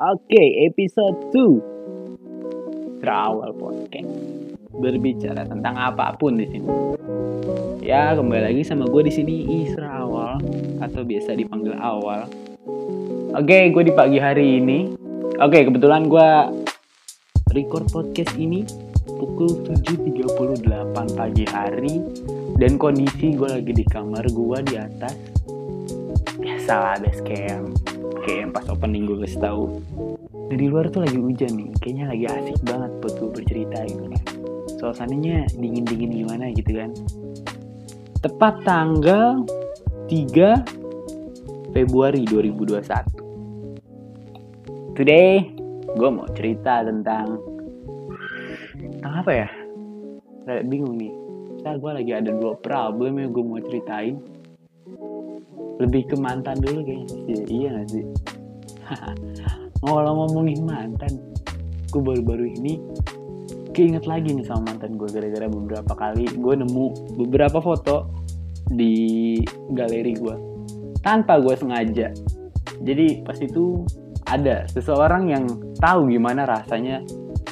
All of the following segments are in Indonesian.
Oke, episode 2 Terawal Podcast Berbicara tentang apa pun di sini. Ya, kembali lagi sama gue di sini Isra Awal atau biasa dipanggil Awal. Oke, gue di pagi hari ini. Oke, kebetulan gue record podcast ini pukul 7.38 pagi hari dan kondisi gue lagi di kamar gue di atas biasalah base camp kayak pas opening gue kasih tahu. Di luar tuh lagi hujan nih. Kayaknya lagi asik banget buat gue bercerita gitu kan suasananya dingin dingin gimana gitu kan? Tepat tanggal 3 Februari 2021 today gue mau cerita tentang tentang apa ya? Rada bingung nih. Ntar gue lagi ada dua problem yang gue mau ceritain lebih ke mantan dulu kayaknya. Sih iya gak sih? Kalau ngomongin mantan gue baru-baru ini keinget lagi nih sama mantan gue gara-gara beberapa kali gue nemu beberapa foto di galeri gue tanpa gue sengaja. Jadi pas itu ada seseorang yang tahu gimana rasanya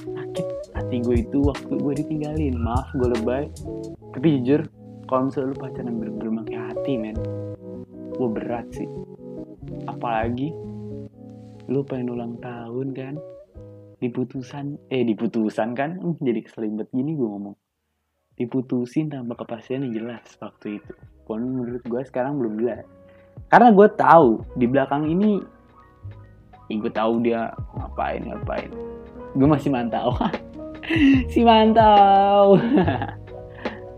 sakit hati gue itu waktu gue ditinggalin. Maaf gue lebay. Tapi jujur kalau misalnya lu pacaran bener-bener hati men gue berat sih. Apalagi lu pengen ulang tahun kan. Diputusan eh diputusan kan? Hmm, jadi keselibet gini gue ngomong. Diputusin tanpa kepastian yang jelas waktu itu. Pun menurut gue sekarang belum jelas. Karena gue tahu di belakang ini ya gue tahu dia ngapain ngapain. Gue masih mantau. Si mantau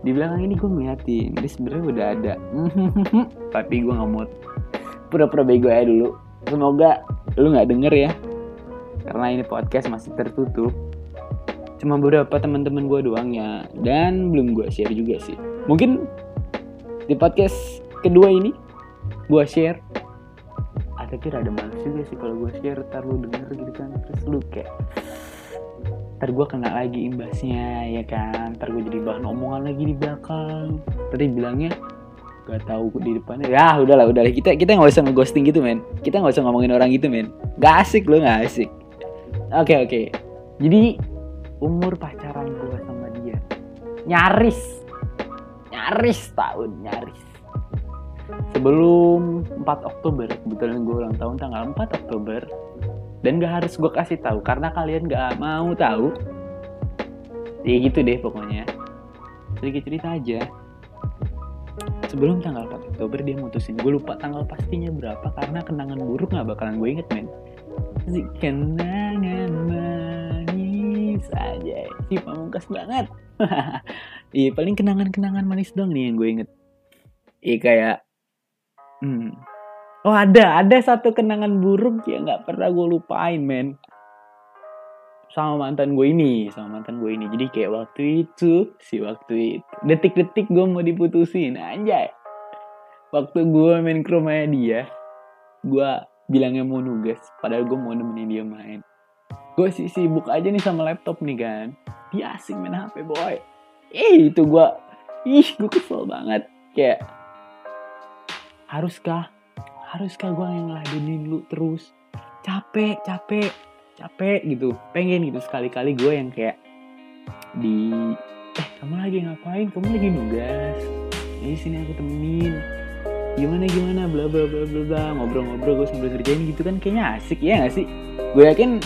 di belakang ini gue ngeliatin dia sebenarnya udah ada. Tapi gue nggak mau pura-pura bego ya dulu. Semoga lu nggak denger ya. Karena ini podcast masih tertutup. Cuma beberapa teman-teman gue doang ya. Dan belum gue share juga sih. Mungkin di podcast kedua ini gue share. Ah tapi rada males juga sih kalau gue share ntar denger gitu kan. Terus lu kayak ntar gue kena lagi imbasnya ya kan? Ntar gue jadi bahan omongan lagi di belakang. Tadi bilangnya gak tahu di depannya. Ya udahlah udahlah. Kita kita nggak usah ngeghosting gitu men. Kita nggak usah ngomongin orang gitu men. Gak asik lo gak asik. Oke okay, oke. Okay. jadi umur pacaran gue sama dia nyaris. Nyaris tahun nyaris. Sebelum 4 Oktober kebetulan gue ulang tahun tanggal 4 Oktober dan gak harus gue kasih tahu karena kalian gak mau tahu. Ya gitu deh pokoknya. Sedikit cerita aja. Sebelum tanggal 4 Oktober dia mutusin. Gue lupa tanggal pastinya berapa karena kenangan buruk gak bakalan gue inget men. Kenangan manis aja. Si pamungkas banget. Iya paling kenangan-kenangan manis dong nih yang gue inget. Iya kayak hmm, Oh ada, ada satu kenangan buruk yang nggak pernah gue lupain men sama mantan gue ini, sama mantan gue ini. Jadi kayak waktu itu, si waktu itu, detik-detik gue mau diputusin, anjay. Waktu gue main ke rumahnya dia, gue bilangnya mau nugas, padahal gue mau nemenin dia main. Gue sih sibuk aja nih sama laptop nih kan. Dia asing main HP boy. Eh itu gue, ih gue kesel banget. Kayak, haruskah haruskah gue yang ngeladenin lu terus. Capek capek capek gitu. Pengen gitu sekali-kali gue yang kayak di eh kamu lagi ngapain? Kamu lagi nugas. Ini sini aku temenin. Gimana gimana? Bla bla bla bla bla. Ngobrol-ngobrol gue sambil kerjain gitu kan kayaknya asik ya gak sih? Gue yakin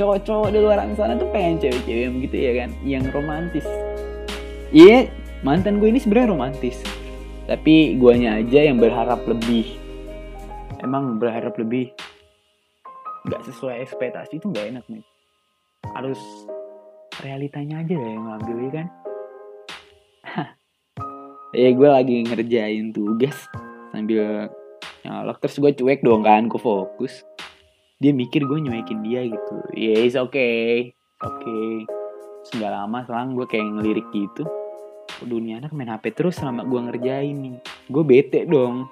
cowok-cowok di luar sana tuh pengen cewek-cewek yang begitu ya kan? Yang romantis. Iya mantan gue ini sebenarnya romantis. Tapi guanya aja yang berharap lebih emang berharap lebih. Nggak sesuai ekspektasi itu nggak enak nih harus realitanya aja ya yang ngambil ya kan? Ya gue lagi ngerjain tugas sambil nyolok. Terus gue cuek dong kan gue fokus. Dia mikir gue nyuekin dia gitu. Ya yes, oke okay. oke okay. nggak lama selang gue kayak ngelirik gitu. Dunia anak main HP terus selama gue ngerjain nih. Gue bete dong.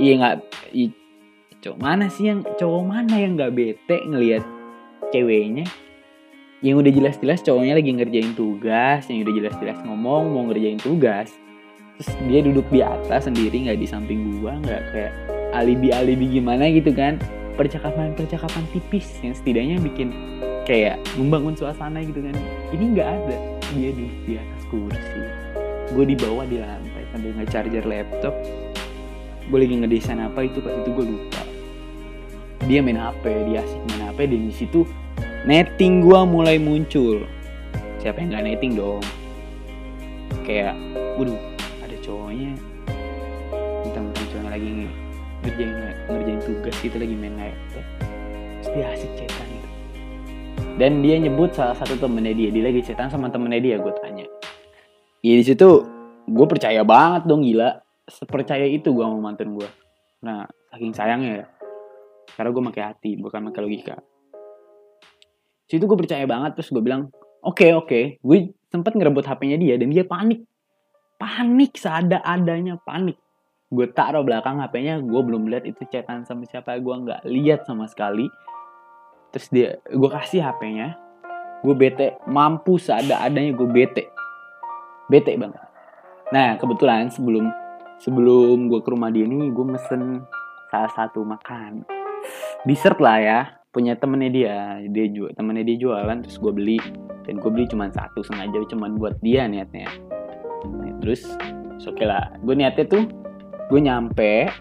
Iya nggak cowok mana sih yang cowok mana yang nggak bete ngelihat ceweknya? Yang udah jelas-jelas cowoknya lagi ngerjain tugas yang udah jelas-jelas ngomong mau ngerjain tugas. Terus dia duduk di atas sendiri nggak di samping gua nggak kayak alibi alibi gimana gitu kan. Percakapan-percakapan tipis yang setidaknya bikin kayak membangun suasana gitu kan. Ini nggak ada. Dia di, di atas kursi. Gue di bawah di lantai sambil nge-charger laptop. Gue lagi ngedesain apa itu pas itu gue lupa dia main HP dia asik main HP dan di situ netting gue mulai muncul. Siapa yang nggak netting dong? Kayak waduh ada cowoknya. Tentang cowoknya lagi ngerjain ngerjain tugas gitu lagi main laptop. Terus dia asik chatan gitu. Dan dia nyebut salah satu temennya dia dia lagi chatan sama temennya dia gue tanya. Ya di situ gue percaya banget dong gila. Sepercaya itu gue sama mantan gue nah saking sayangnya ya karena gue pakai hati bukan pakai logika. Situ gue percaya banget terus gue bilang oke okay, oke. Okay. gue sempat ngerebut hpnya dia dan dia panik. Panik seada adanya panik. Gue taruh belakang hpnya gue belum lihat itu chatan sama siapa gue nggak lihat sama sekali. Terus dia gue kasih hpnya gue bete mampu seada adanya gue bete. Bete banget. Nah kebetulan sebelum sebelum gue ke rumah dia ini gue mesen salah satu makan dessert lah ya. Punya temennya dia. Dia jual temennya dia jualan terus gue beli. Dan gue beli cuma satu sengaja cuma buat dia niatnya. Nah, terus oke okay lah. Gue niatnya tuh gue nyampe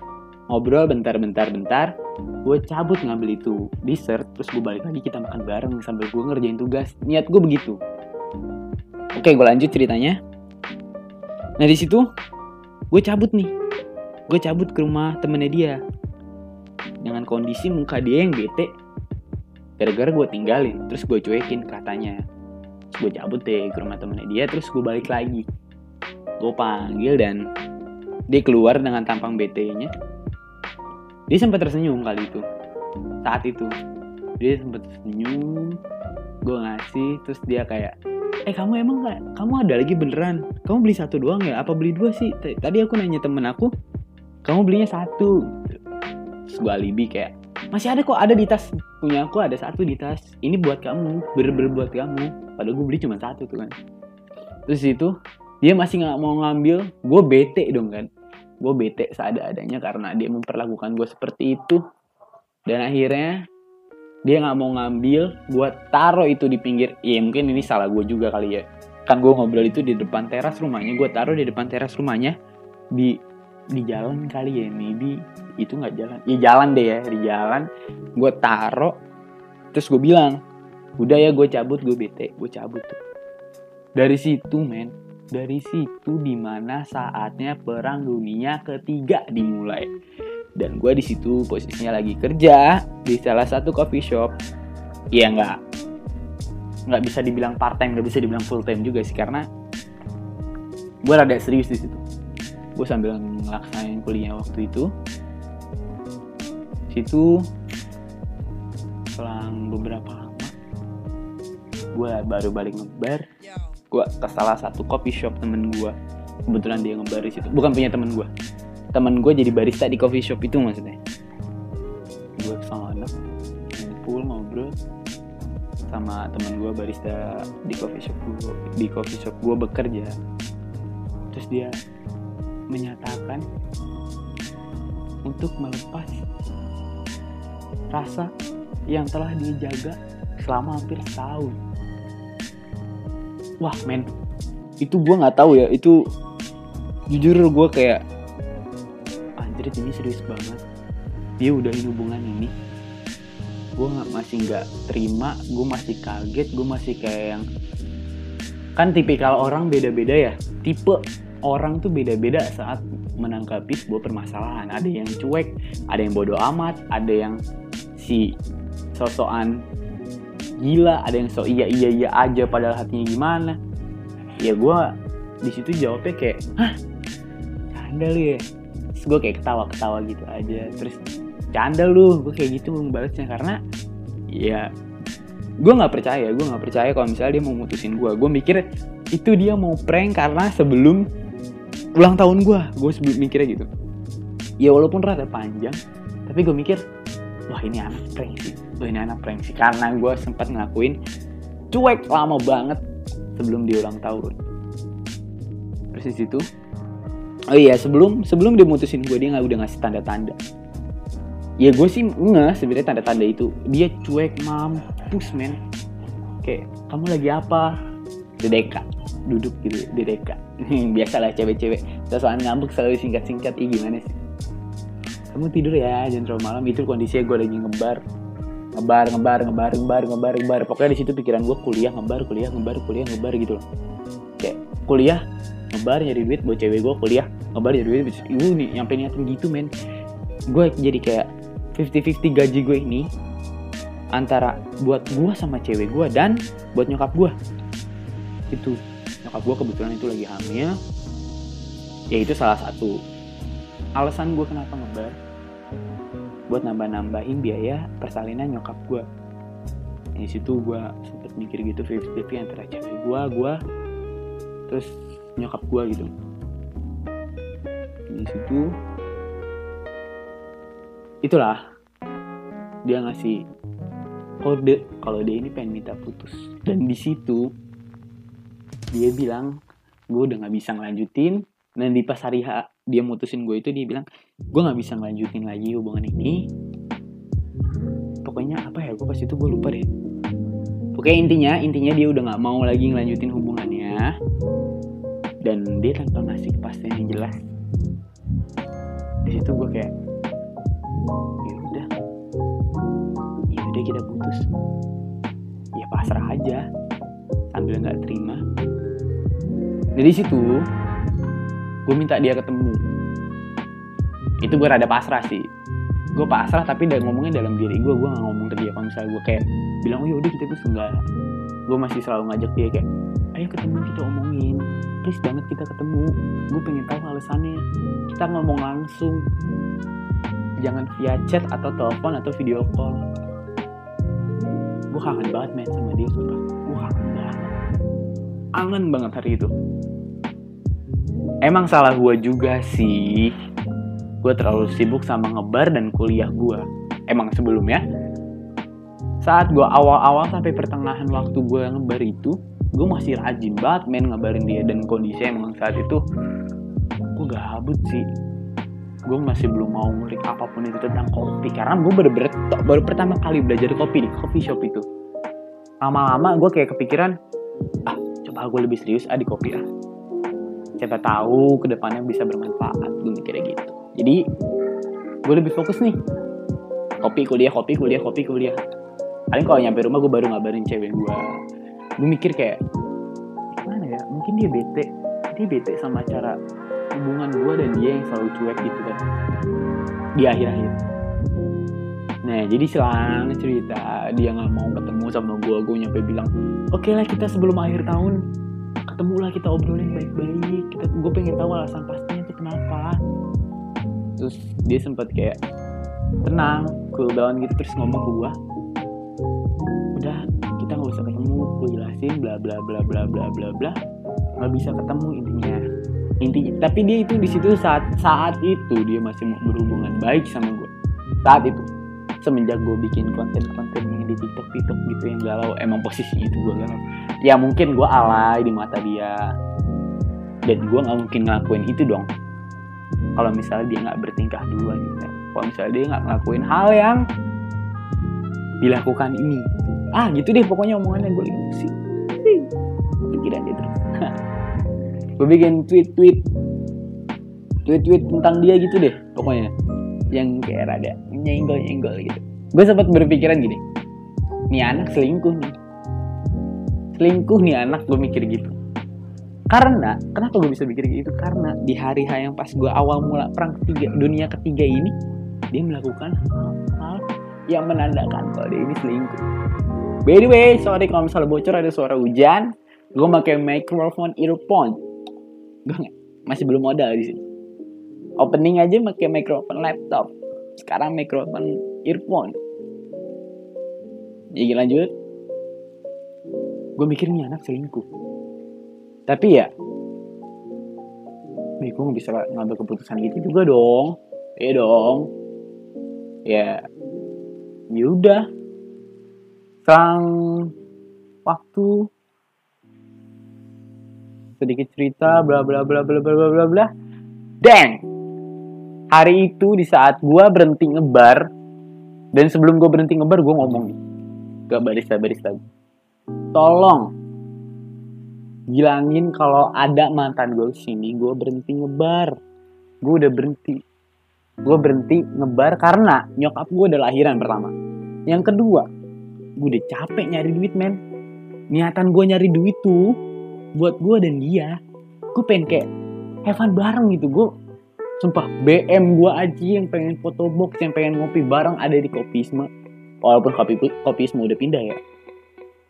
ngobrol bentar bentar gue cabut ngambil itu dessert terus gue balik lagi kita makan bareng sambil gue ngerjain tugas. Niat gue begitu. Oke gue lanjut ceritanya. Nah di situ gue cabut nih. Gue cabut ke rumah temennya dia dengan kondisi muka dia yang bete. Gara-gara gue tinggalin terus gue cuekin katanya gue cabut deh ke rumah temennya dia terus gue balik lagi. Gue panggil dan dia keluar dengan tampang bete-nya. Dia sempat tersenyum kali itu. Saat itu dia sempat tersenyum gue ngasih terus dia kayak eh kamu emang gak kamu ada lagi beneran? Kamu beli satu doang ya? Apa beli dua sih? Tadi aku nanya temen aku kamu belinya satu terus gue alibi kayak masih ada kok ada di tas. Punya aku ada satu di tas. Ini buat kamu. Bener-bener buat kamu. Padahal gue beli cuma satu tuh kan. Terus itu dia masih nggak mau ngambil. Gue bete dong kan. Gue bete seada-adanya karena dia memperlakukan gue seperti itu. Dan akhirnya dia nggak mau ngambil. Gue taruh itu di pinggir. Ya mungkin ini salah gue juga kali ya. Kan gue ngobrol itu di depan teras rumahnya. Gue taruh di depan teras rumahnya. Di di jalan kali ya maybe itu nggak jalan. Ya jalan deh ya di jalan. Gue taruh terus gue bilang udah ya gue cabut gue bete gue cabut tuh. Dari situ men. Dari situ di mana saatnya perang dunia ketiga dimulai. Dan gue di situ posisinya lagi kerja di salah satu coffee shop. Ya nggak. Nggak bisa dibilang part time nggak bisa dibilang full time juga sih karena gue rada serius di situ. Gue sambil ngelaksanain kuliah waktu itu situ selang beberapa lama gue baru balik ngebar. Gue ke salah satu coffee shop temen gue kebetulan dia ngebar di situ. Bukan punya temen gue temen gue jadi barista di coffee shop itu maksudnya. Gue ke sana ngumpul ngobrol sama temen gue barista di coffee shop gue di coffee shop gue bekerja. Terus dia menyatakan untuk melepas rasa yang telah dijaga selama hampir setahun. Wah men. Itu gue nggak tahu ya. Itu jujur gue kayak anjir ini serius banget. Dia udahin hubungan ini. Gue nggak masih nggak terima gue masih kaget gue masih kayak yang kan tipikal orang beda-beda ya. Tipe orang tuh beda-beda saat menanggapi sebuah permasalahan. Ada yang cuek ada yang bodoh amat ada yang si sosokan. Gila ada yang so iya iya iya aja padahal hatinya gimana? Ya gue di situ jawabnya kayak hah? Canda lu ya? Terus gue kayak ketawa-ketawa gitu aja. Terus canda lu gue kayak gitu balasnya karena ya gue nggak percaya gue nggak percaya kalau misalnya dia mau mutusin gue gue mikir itu dia mau prank karena sebelum ulang tahun gue gue sebelum mikirnya gitu. Ya walaupun rada panjang tapi gue mikir wah ini anak prank sih. Wah ini anak prank sih. Karena gue sempat ngelakuin cuek lama banget sebelum dia ulang tahun. Terus di situ oh iya sebelum sebelum dia mutusin gue dia nggak udah ngasih tanda-tanda. Ya gue sih nggak sebenarnya tanda-tanda itu. Dia cuek mampus men. Kayak kamu lagi apa? Dedeka. Duduk gitu dedeka. Biasalah cewek-cewek. Soal ngambek selalu singkat-singkat. Ih gimana sih kamu tidur ya jangan terlalu malam. Itu kondisinya gue lagi ngebar. Ngebar ngebar ngebar ngebar ngebar ngebar. Pokoknya di situ pikiran gue kuliah ngebar kuliah ngebar kuliah ngebar gitu loh. Kayak kuliah ngebar nyari duit buat cewek gue kuliah ngebar nyari duit. Ibu nih nyampe niatan gitu men. Gue jadi kayak 50-50 gaji gue ini antara buat gue sama cewek gue dan buat nyokap gue itu. Nyokap gue kebetulan itu lagi hamil. Ya itu salah satu alasan gue kenapa ngebar? Buat nambah-nambahin biaya persalinan nyokap gue di situ gue sempet mikir gitu 50-50 antara cewek gue gue terus nyokap gue gitu. Di situ itulah. Dia ngasih kode kalau dia ini pengen minta putus. Dan di situ dia bilang gue udah nggak bisa ngelanjutin dan di pas hari H dia mutusin gue itu dia bilang gue nggak bisa ngelanjutin lagi hubungan ini. Pokoknya apa ya gue pas itu gue lupa deh. Pokoknya intinya intinya dia udah nggak mau lagi ngelanjutin hubungannya. Dan dia tanpa ngasih kepastian yang jelas. Di situ gue kayak ya udah. Ya udah kita putus. Ya pasrah aja sambil nggak terima. Dari situ gue minta dia ketemu. Itu gue rada pasrah sih. Gue pasrah tapi udah ngomongnya dalam diri gue gue gak ngomong ke dia. Kalau misalnya gue kayak bilang oh yaudah kita tuh enggak gue masih selalu ngajak dia kayak ayo ketemu kita omongin. Please banget kita ketemu. Gue pengen tahu alasannya. Kita ngomong langsung. Jangan via chat atau telepon atau video call. Gue kangen banget main sama dia sumpah. Gue kangen banget. Kangen banget hari itu emang salah gue juga sih. Gue terlalu sibuk sama ngebar dan kuliah gue emang sebelumnya saat gue awal-awal sampai pertengahan waktu gue ngebar itu gue masih rajin banget main ngebarin dia. Dan kondisi emang saat itu gue gabut sih. Gue masih belum mau ngulik apa pun itu tentang kopi. Karena gue baru, baru pertama kali belajar kopi di coffee shop itu. Lama-lama gue kayak kepikiran ah coba gue lebih serius ah di kopi ah siapa tahu ke depannya bisa bermanfaat. Gue mikirnya gitu. Jadi gue lebih fokus nih. Kopi kuliah kopi kuliah kopi kuliah. Paling kalau nyampe rumah gue baru ngabarin cewek gue gue mikir kayak gimana ya? Mungkin dia bete. Dia bete sama cara hubungan gue dan dia yang selalu cuek gitu kan. Di akhir-akhir. Nah jadi selang cerita dia nggak mau ketemu sama gue gue nyampe bilang oke okay lah kita sebelum akhir tahun ketemu lah kita obrolin baik-baik. Kita gue pengen tahu alasan pastinya itu kenapa. Terus dia sempat kayak tenang cool down gitu terus ngomong ke gue udah kita nggak usah ketemu gue jelasin bla bla bla bla bla bla bla. Nggak bisa ketemu intinya. Intinya tapi dia itu di situ saat saat itu dia masih mau berhubungan baik sama gue saat itu. Semenjak gue bikin konten-konten yang di TikTok TikTok gitu yang galau emang posisi itu gue galau ya mungkin gue alay di mata dia. Dan gue nggak mungkin ngelakuin itu dong. Kalau misalnya dia nggak bertingkah duluan gitu kalau misalnya dia nggak ngelakuin hal yang dilakukan ini. Ah gitu deh pokoknya omongannya. Gue emosi pikiran dia terus. Gue bikin tweet tweet tweet tweet tentang dia gitu deh pokoknya. Yang kayak rada nyenggol nyenggol gitu. Gue sempat berpikiran gini. Nih anak selingkuh nih selingkuh nih anak gue mikir gitu. Karena kenapa gue bisa mikir gitu? Karena di hari H yang pas gue awal mula perang ketiga dunia ketiga ini dia melakukan hal-hal yang menandakan kalau dia ini selingkuh. By the way sorry kalau misalnya bocor ada suara hujan. Gue pakai microphone earphone. Gue masih belum modal di sini. Opening aja pakai microphone laptop. Sekarang microphone earphone. Jadi lanjut gue mikir nih anak selingkuh. Tapi ya gue gak bisa ngambil keputusan gitu juga dong. Iya dong. Ya ya udah. Selang waktu. Sedikit cerita bla bla bla bla bla bla bla bla. Dan hari itu di saat gue berhenti ngebar dan sebelum gue berhenti ngebar gue ngomong nih. Ke barista barista tolong bilangin kalau ada mantan gue sini gue berhenti ngebar. Gue udah berhenti. Gue berhenti ngebar karena nyokap gue udah lahiran pertama. Yang kedua gue udah capek nyari duit men. Niatan gue nyari duit tuh buat gue dan dia. Gue pengen kayak have fun bareng gitu. Gue sumpah BM gue aja yang pengen foto box yang pengen ngopi bareng ada di kopisme. Walaupun kopi kopisme udah pindah ya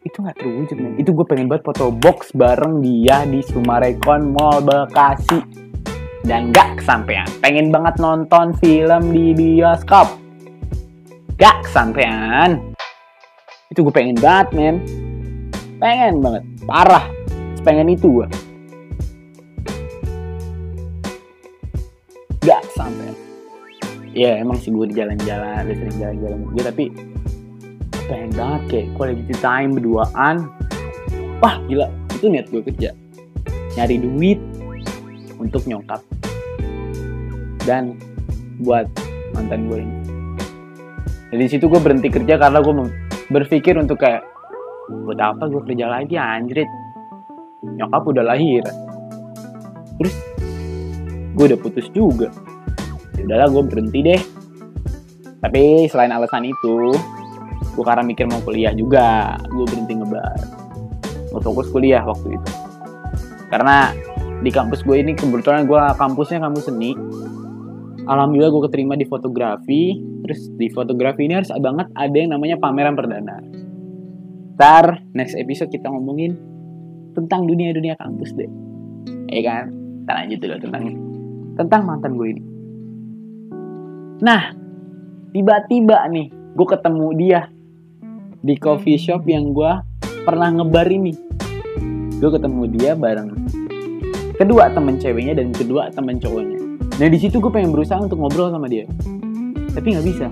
itu nggak terwujud men. Itu gue pengen buat foto box bareng dia di Sumarekon Mall Bekasi. Dan gak kesampaian. Pengen banget nonton film di bioskop. Gak kesampaian. Itu gue pengen banget men. Pengen banget. Parah. Pengen itu gue gak sampai ya emang sih gue di jalan-jalan sering jalan-jalan. Gue tapi pengen banget kayak quality time berduaan. Wah gila itu niat gue kerja. Nyari duit untuk nyokap. Dan buat mantan gue ini. Dari situ gue berhenti kerja karena gue berpikir untuk kayak buat apa gue kerja lagi anjrit? Nyokap udah lahir. Terus gue udah putus juga. Ya udahlah gue berhenti deh. Tapi selain alasan itu gue karena mikir mau kuliah juga gue berhenti ngebar. Gue fokus kuliah waktu itu. Karena di kampus gue ini kebetulan gue kampusnya kampus seni. Alhamdulillah gue keterima di fotografi. Terus di fotografi ini harus banget ada yang namanya pameran perdana. Ntar next episode kita ngomongin tentang dunia-dunia kampus deh. Ya kan? Kita lanjut dulu tentang tentang mantan gue ini. Nah tiba-tiba nih gue ketemu dia di coffee shop yang gue pernah ngebar ini. Gue ketemu dia bareng kedua temen ceweknya dan kedua temen cowoknya. Nah di situ gue pengen berusaha untuk ngobrol sama dia tapi nggak bisa.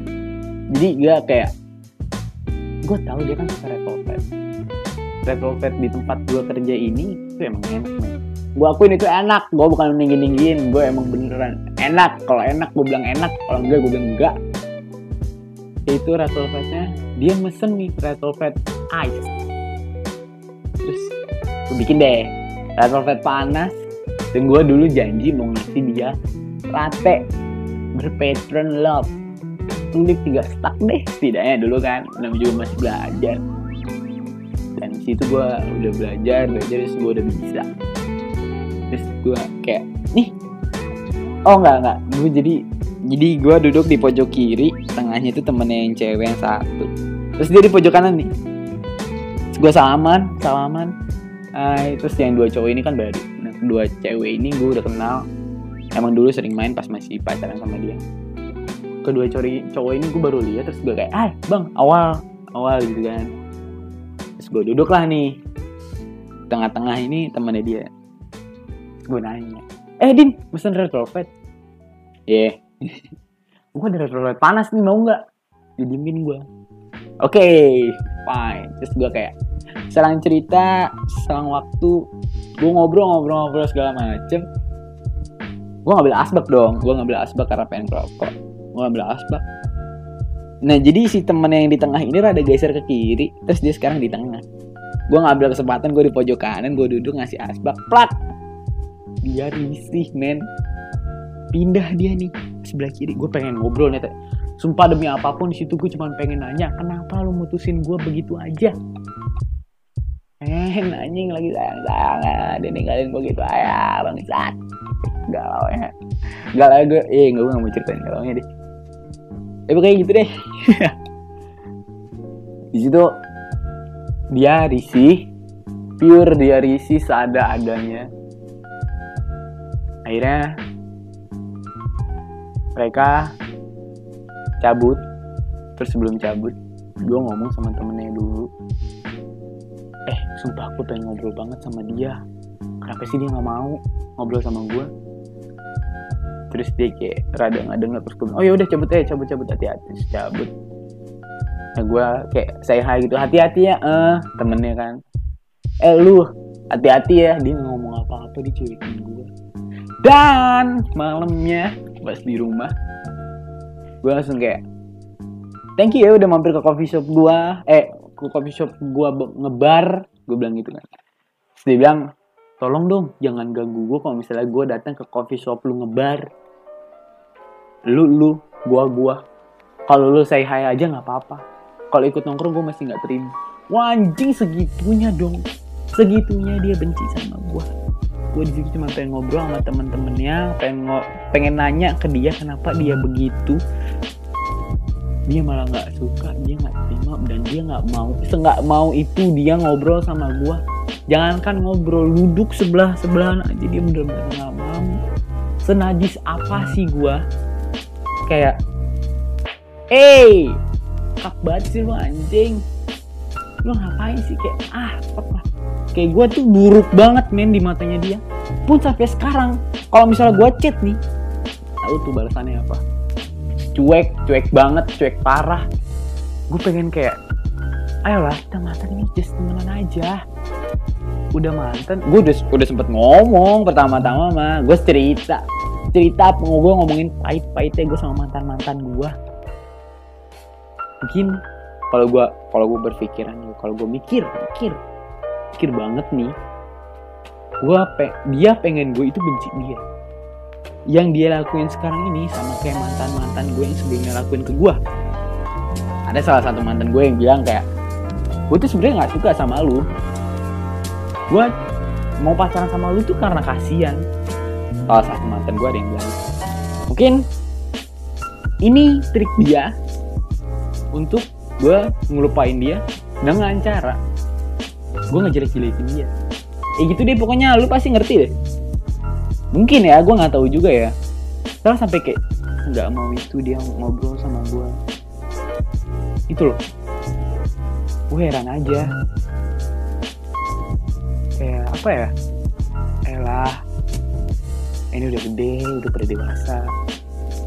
Jadi gue kayak gue tahu dia kan suka red velvet. Red velvet di tempat gue kerja ini itu emang enak man. gue akuin itu enak gue bukan ninggi ninggin gue emang beneran enak. Kalau enak gue bilang enak kalau enggak gue bilang enggak itu red velvetnya dia mesen nih red velvet ice. Terus gue bikin deh. Red velvet panas. Dan gue dulu janji mau ngasih dia latte berpatron love. Tulip tiga stak deh setidaknya dulu kan. Namanya juga masih belajar. Dan situ gue udah belajar belajar terus gue udah bisa. Terus gue kayak nih. Oh nggak nggak gue jadi jadi gue duduk di pojok kiri tengahnya itu temennya yang cewek yang satu. Terus dia di pojok kanan nih. Terus gue salaman salaman. Ay, terus yang dua cowok ini kan baru nah kedua cewek ini gue udah kenal. Emang dulu sering main pas masih pacaran sama dia. Kedua cowok cowok ini gue baru lihat terus gue kayak ah bang awal. Awal gitu kan. Terus gue duduk lah nih. Tengah-tengah ini temannya dia. Gue nanya eh din pesan red velvet? Ya yeah. Gue red velvet panas nih mau nggak? Didiemin gue oke okay, fine. Terus gue kayak selang cerita selang waktu gue ngobrol-ngobrol-ngobrol segala macem. Gue ngambil asbak dong. Gue ngambil asbak karena pengen rokok gue ngambil asbak. Nah jadi si temen yang di tengah ini rada geser ke kiri terus dia sekarang di tengah. Gue ngambil kesempatan gue di pojok kanan gue duduk ngasih asbak. Plak! Dia risih men pindah dia nih sebelah kiri. Gue pengen ngobrol nih sumpah demi apa pun di situ gue cuma pengen nanya kenapa lu mutusin gue begitu aja? Eh anjing lagi sayang sayang dia ninggalin gue gitu. Aja bangsat. Galau ya. Galau gue eh gue nggak mau ceritain galau nya deh. Tapi kayak gitu deh. Di situ dia risih. Pure dia risih seada adanya akhirnya mereka cabut. Terus sebelum cabut gue ngomong sama temennya dulu. Eh sumpah aku pengen ngobrol banget sama dia. Kenapa sih dia nggak mau ngobrol sama gue terus dia kayak rada nggak denger. Terus gue oh ya udah cabut aja cabut cabut hati-hati. Cabut. Nah gue kayak saya hai gitu. Hati-hati ya eh temennya kan. Eh lu hati-hati ya dia ngomong apa-apa di cuekin gue dan malamnya pas di rumah gue langsung kayak thank you ya udah mampir ke coffee shop gua. Eh ke coffee shop gua be- ngebar gue bilang gitu kan. Terus dia bilang tolong dong jangan ganggu gua kalau misalnya gua datang ke coffee shop lu ngebar. Lu lu gua gua. Kalau lu say hi aja nggak apa-apa. Kalau ikut nongkrong gua masih nggak terima. Wah, anjing segitunya dong. Segitunya dia benci sama gua gue di situ cuma pengen ngobrol sama temen-temennya pengen ngo- pengen nanya ke dia kenapa dia begitu. Dia malah nggak suka dia nggak terima dan dia nggak mau seenggak mau itu dia ngobrol sama gua. Jangankan ngobrol duduk sebelah sebelahan aja dia bener-bener nggak mau. Senajis apa sih gua? Kayak eh kak banget sih lu anjing. Lu ngapain sih? Kayak ah apa kayak gue tuh buruk banget men di matanya dia. Pun sampai sekarang kalau misalnya gue chat nih tahu tuh balasannya apa. Cuek cuek banget cuek parah. Gue pengen kayak ayolah kita mantan ini just temenan aja. Udah mantan gue udah udah sempet ngomong pertama-tama mah gue cerita. Cerita gue ngomongin pahit-pahitnya gue sama mantan mantan gue mungkin kalau gue kalau gue berpikiran kalau gue mikir mikir mikir banget nih. Gue pe dia pengen gue itu benci dia. Yang dia lakuin sekarang ini sama kayak mantan mantan gue yang sebelumnya lakuin ke gue ada salah satu mantan gue yang bilang kayak gue tuh sebenarnya nggak suka sama lu. Gue mau pacaran sama lu tuh karena kasihan. Salah satu mantan gue ada yang bilang. Mungkin ini trik dia untuk gue ngelupain dia dengan cara gue ngejelek-jelekin dia. Ya gitu deh pokoknya lu pasti ngerti deh. Mungkin ya gue nggak tahu juga ya. Terus sampai kayak nggak mau itu dia ngobrol sama gue itu loh. Gue heran aja. Kayak apa ya? Elah ini udah gede udah pada dewasa.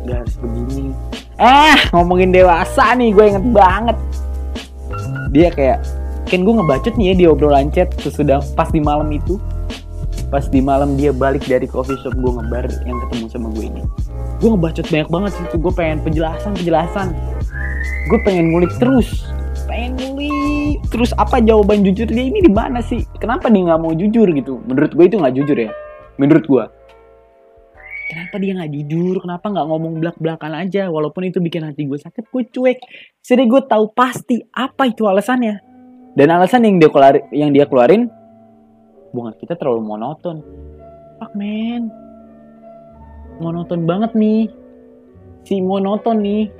Gak harus begini. Eh ngomongin dewasa nih gue inget banget. Dia kayak kan gue ngebacot nih ya di obrolan chat sesudah pas di malam itu. Pas di malam dia balik dari coffee shop gue ngebar yang ketemu sama gue ini. Gue ngebacot banyak banget situ gue pengen penjelasan penjelasan. Gue pengen ngulik terus. Pengen ngulik terus apa jawaban jujur dia ini di mana sih? Kenapa dia nggak mau jujur gitu? Menurut gue itu nggak jujur ya. Menurut gue kenapa dia nggak jujur? Kenapa nggak ngomong belak belakan aja? Walaupun itu bikin hati gue sakit gue cuek. Jadi gue tahu pasti apa itu alasannya dan alasan yang dia keluarin yang dia keluarin hubungan kita terlalu monoton. Fuck man. Monoton banget nih. Si monoton nih.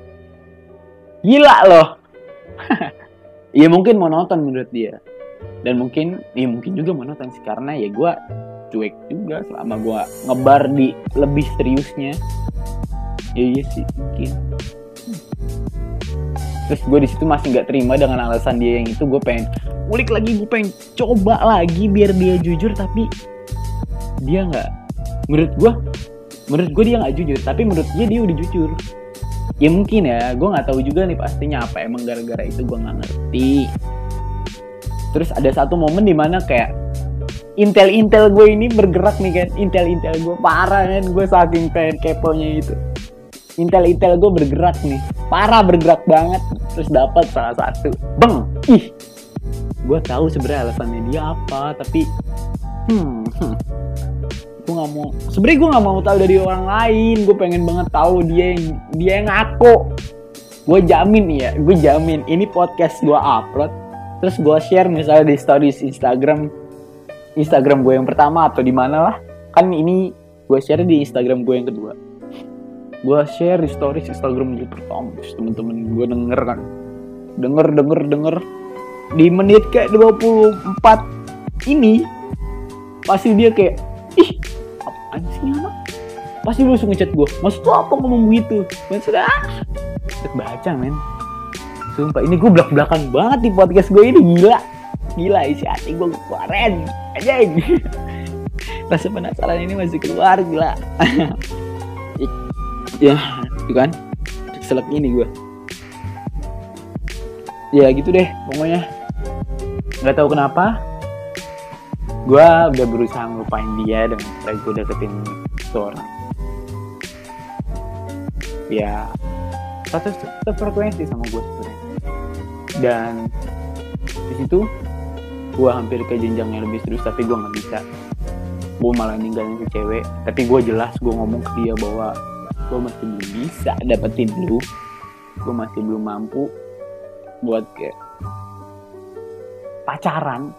Gila loh. Iya mungkin monoton menurut dia. Dan mungkin ya mungkin juga monoton sih karena ya gue cuek juga selama gue ngebar di lebih seriusnya. Ya iya sih mungkin terus gue di situ masih nggak terima dengan alasan dia yang itu gue pengen ngulik lagi gue pengen coba lagi biar dia jujur tapi dia nggak menurut gue menurut gue dia nggak jujur tapi menurut dia dia udah jujur. Ya mungkin ya gue nggak tahu juga nih pastinya apa emang gara-gara itu gue nggak ngerti. Terus ada satu momen di mana kayak intel-intel gue ini bergerak nih kan. Intel-intel gue parah kan. Gue saking pengen keponya itu. Intel-intel gue bergerak nih parah bergerak banget. Terus dapat salah satu. Beng. Ih. Gue tahu sebenarnya alasannya dia apa tapi hmm, hmm. gue nggak mau sebenarnya gue nggak mau tahu dari orang lain. Gue pengen banget tahu dia yang dia yang ngaku. Gue jamin ya gue jamin. Ini podcast gue upload terus gue share misalnya di stories Instagram. Instagram gue yang pertama atau di mana lah. Kan ini gue share di Instagram gue yang kedua gue share di stories Instagram gue pertama terus temen-temen gue denger kan. Denger denger denger. Di menit kayak 24 ini pasti dia kayak ih apaan sih anak pasti lu langsung ngechat gue maksud lu apa ngomong begitu? Maksudnya ah baca men. Sumpah ini gue belak belakan banget di podcast gue ini gila. Gila isi hati gue keluarin aja rasa penasaran ini masih keluar gila ya itu kan? Selek ini gue ya gitu deh pokoknya. Nggak tahu kenapa gue udah berusaha ngelupain dia dengan cara gue deketin seorang. Ya satu frekuensi sama gue dan di situ gue hampir ke jenjang yang lebih serius tapi gue nggak bisa. Gue malah ninggalin si cewek tapi gue jelas gue ngomong ke dia bahwa gue masih belum bisa dapetin lu. Gue masih belum mampu buat kayak pacaran.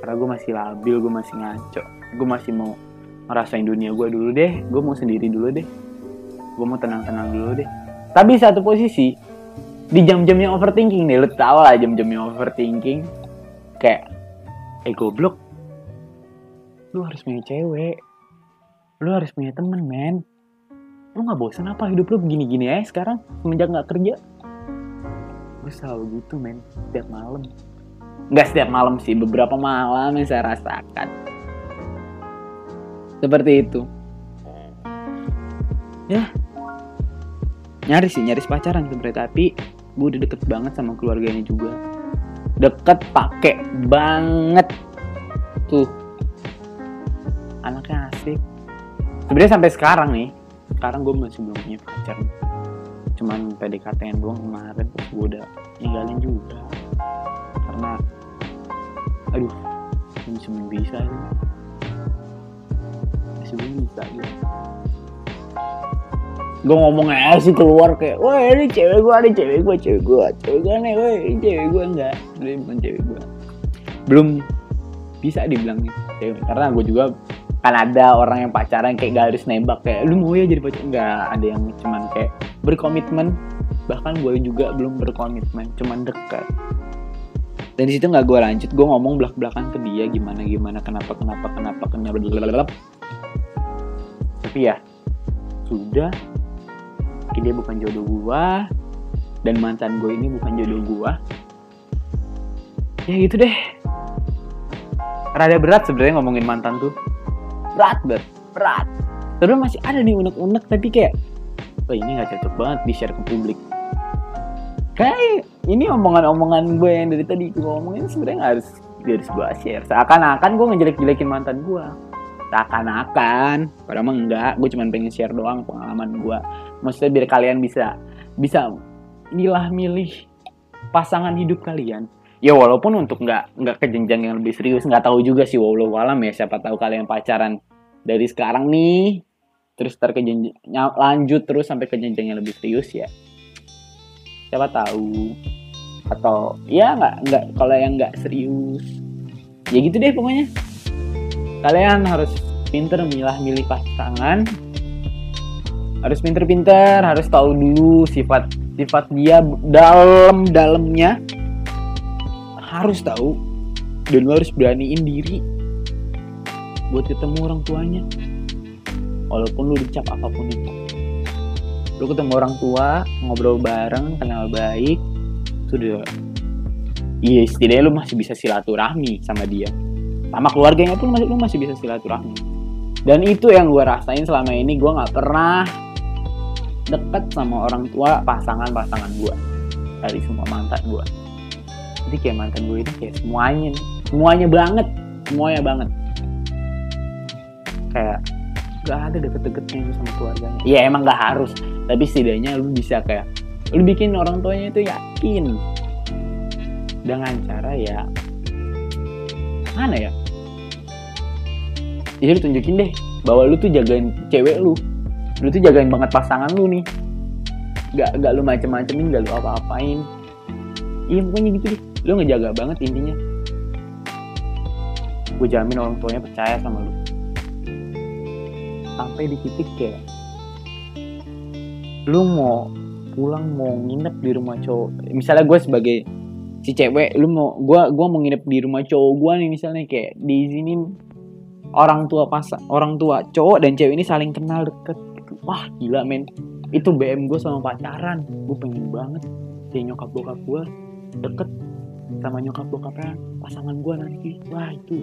Karena gue masih labil gue masih ngaco. Gue masih mau ngerasain dunia gue dulu deh. Gue mau sendiri dulu deh. Gue mau tenang-tenang dulu deh. Tapi satu posisi di jam-jamnya overthinking nih, lu tau lah jam-jamnya overthinking. Kayak, eh goblok, lu harus punya cewek. Lu harus punya temen, men. Lu gak bosan apa hidup lu begini-gini aja sekarang, semenjak gak kerja? Gue selalu gitu, men, setiap malam. Gak setiap malam sih, beberapa malam yang saya rasakan. Seperti itu. Ya, nyaris sih nyaris pacaran sebenarnya tapi gue udah deket banget sama keluarganya juga deket pakai banget tuh anaknya asik sebenarnya sampai sekarang nih sekarang gue masih belum punya pacar. Cuman PDKT yang doang kemarin gue udah ninggalin juga. Karena aduh masih belum bisa masih belum bisa gitu. Gue ngomong aja sih keluar kayak wah ini cewek gue ini cewek gue cewek gue cewek gue nih wah ini cewek gue enggak ini bukan cewek gue belum bisa dibilang cewek. Karena gue juga kan ada orang yang pacaran kayak garis nembak kayak lu mau ya jadi pacar? Enggak ada yang cuman kayak berkomitmen. Bahkan gue juga belum berkomitmen cuman dekat. Dan di situ nggak gue lanjut gue ngomong belak belakan ke dia gimana gimana kenapa kenapa kenapa kenapa tapi ya sudah. Dia bukan jodoh gua dan mantan gue ini bukan jodoh gua ya gitu deh. Rada berat sebenarnya ngomongin mantan tuh berat berat berat. Tapi masih ada nih unek-unek tapi kayak oh ini nggak cocok banget di share ke publik. Kayak ini omongan-omongan gue yang dari tadi gue ngomongin sebenarnya nggak harus harus gue share. Seakan-akan gue ngejelek-jelekin mantan gue seakan-akan. Padahal mah enggak gue cuma pengen share doang pengalaman gue maksudnya biar kalian bisa bisa milah milih pasangan hidup kalian ya walaupun untuk nggak nggak ke jenjang yang lebih serius nggak tahu juga sih walau alam ya siapa tahu kalian pacaran dari sekarang nih terus ter ke lanjut terus sampai ke jenjang yang lebih serius ya. Siapa tahu. Atau ya nggak nggak kalau yang nggak serius. Ya gitu deh pokoknya. Kalian harus pinter milah-milih pasangan. Harus pinter-pinter harus tahu dulu sifat sifat dia dalam-dalamnya harus tahu dan lo harus beraniin diri buat ketemu orang tuanya. Walaupun lu dicap apa pun itu. Lu ketemu orang tua ngobrol bareng kenal baik sudah. Iya setidaknya lu masih bisa silaturahmi sama dia. Sama keluarganya pun masih lu masih bisa silaturahmi. Dan itu yang gue rasain selama ini gue nggak pernah deket sama orang tua pasangan-pasangan gue dari semua mantan gue jadi kayak mantan gue ini kayak semuanya semuanya banget. Semuanya banget. Kayak gak ada deket-deketnya itu sama keluarganya. Ya emang gak harus. Tapi setidaknya lu bisa kayak lu bikin orang tuanya itu yakin. Dengan cara ya mana ya? Jadi lu tunjukin deh bahwa lu tuh jagain cewek lu. Lu tuh jagain banget pasangan lu nih. Gak gak lu macem-macemin gak lu apa-apain. Iya pokoknya gitu deh lu ngejaga banget intinya. Gue jamin orang tuanya percaya sama lu. Sampai di titik kayak lu mau pulang mau nginep di rumah cowok. Misalnya gue sebagai si cewek lu mau gue gua mau nginep di rumah cowok gue nih misalnya kayak di sini orang tua pas orang tua cowok dan cewek ini saling kenal deket. Wah gila men. Itu BM gue sama pacaran. Gue pengen banget si nyokap bokap gue deket sama nyokap bokapnya pasangan gue nanti. Wah itu.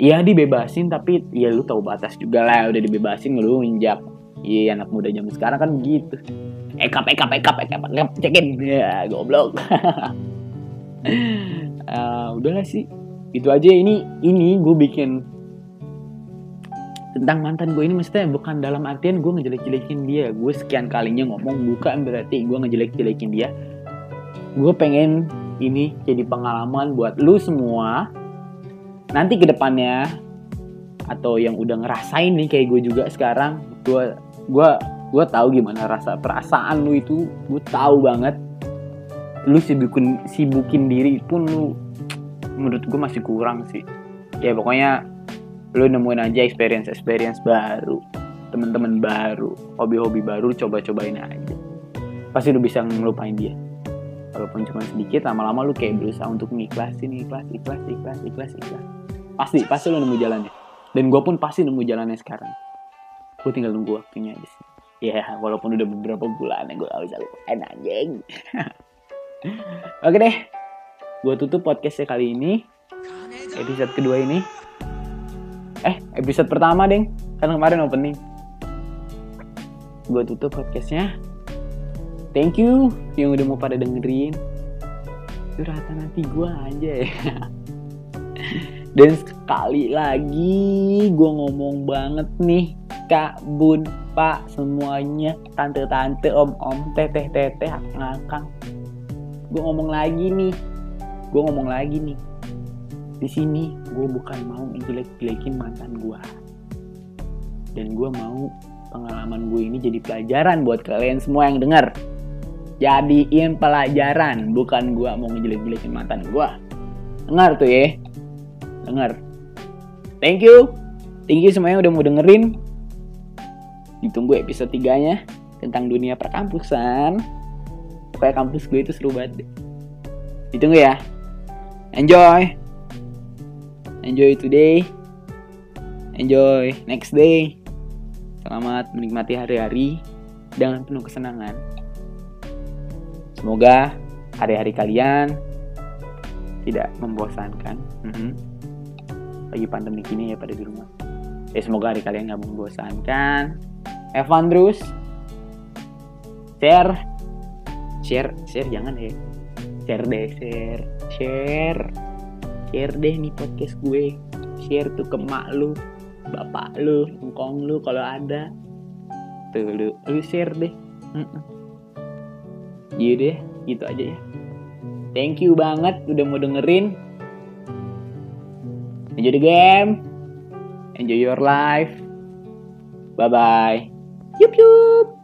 Iya dibebasin tapi ya lu tahu batas juga lah udah dibebasin lu injak iya anak muda zaman sekarang kan begitu. Ekap ekap ekap ekap ekap cekin. Ya goblok. Uh, udahlah sih. Itu aja ini ini gue bikin tentang mantan gue ini maksudnya bukan dalam artian gue ngejelek-jelekin dia. Gue sekian kalinya ngomong bukan berarti gue ngejelek-jelekin dia. Gue pengen ini jadi pengalaman buat lu semua. Nanti ke depannya atau yang udah ngerasain nih kayak gue juga sekarang gue gue gue tahu gimana rasa perasaan lu itu. Gue tahu banget. Lu sibukin sibukin diri pun lu menurut gue masih kurang sih. Ya pokoknya lu nemuin aja experience experience baru teman-teman baru hobi-hobi baru coba-cobain aja. Pasti lu bisa ngelupain dia walaupun cuma sedikit lama-lama lu kayak berusaha untuk ngikhlasin ikhlas ikhlas ikhlas ikhlas ikhlas pasti pasti lu nemu jalannya. Dan gue pun pasti nemu jalannya sekarang. Gue tinggal nunggu waktunya aja sih. Ya walaupun udah beberapa bulan ya gue gak bisa lupain anjing. Oke deh. Gue tutup podcastnya kali ini. Episode kedua ini. Eh episode pertama deng. Kan kemarin opening. Gue tutup podcastnya thank you yang udah mau pada dengerin. Curhatan hati gue aja ya. Dan sekali lagi gue ngomong banget nih kak bun pak semuanya. Tante-tante om-om teteh-teteh ngakang gue ngomong lagi nih. Gue ngomong lagi nih. Di sini gue bukan mau ngejelek-jelekin mantan gue dan gue mau pengalaman gue ini jadi pelajaran buat kalian semua yang dengar jadiin pelajaran. Bukan gue mau ngejelek-jelekin mantan gue dengar tuh ya. Dengar. Thank you. Thank you semuanya udah mau dengerin. Ditunggu episode 3 nya tentang dunia perkampusan. Pokoknya kampus gue itu seru banget ditunggu ya. Enjoy. Enjoy today. Enjoy next day. Selamat menikmati hari-hari dengan penuh kesenangan semoga hari-hari kalian tidak membosankan. Mm -hmm. lagi pandemi kini ya pada di rumah. Ya semoga hari kalian nggak membosankan. Evan terus share. Share share jangan ya. Share deh share. Share. Share deh nih podcast gue. Share tuh ke mak lu bapak lu engkong lu kalau ada. Tuh lu lu share deh iya deh gitu aja ya. Thank you banget udah mau dengerin. Enjoy the game. Enjoy your life. Bye bye Yup yup.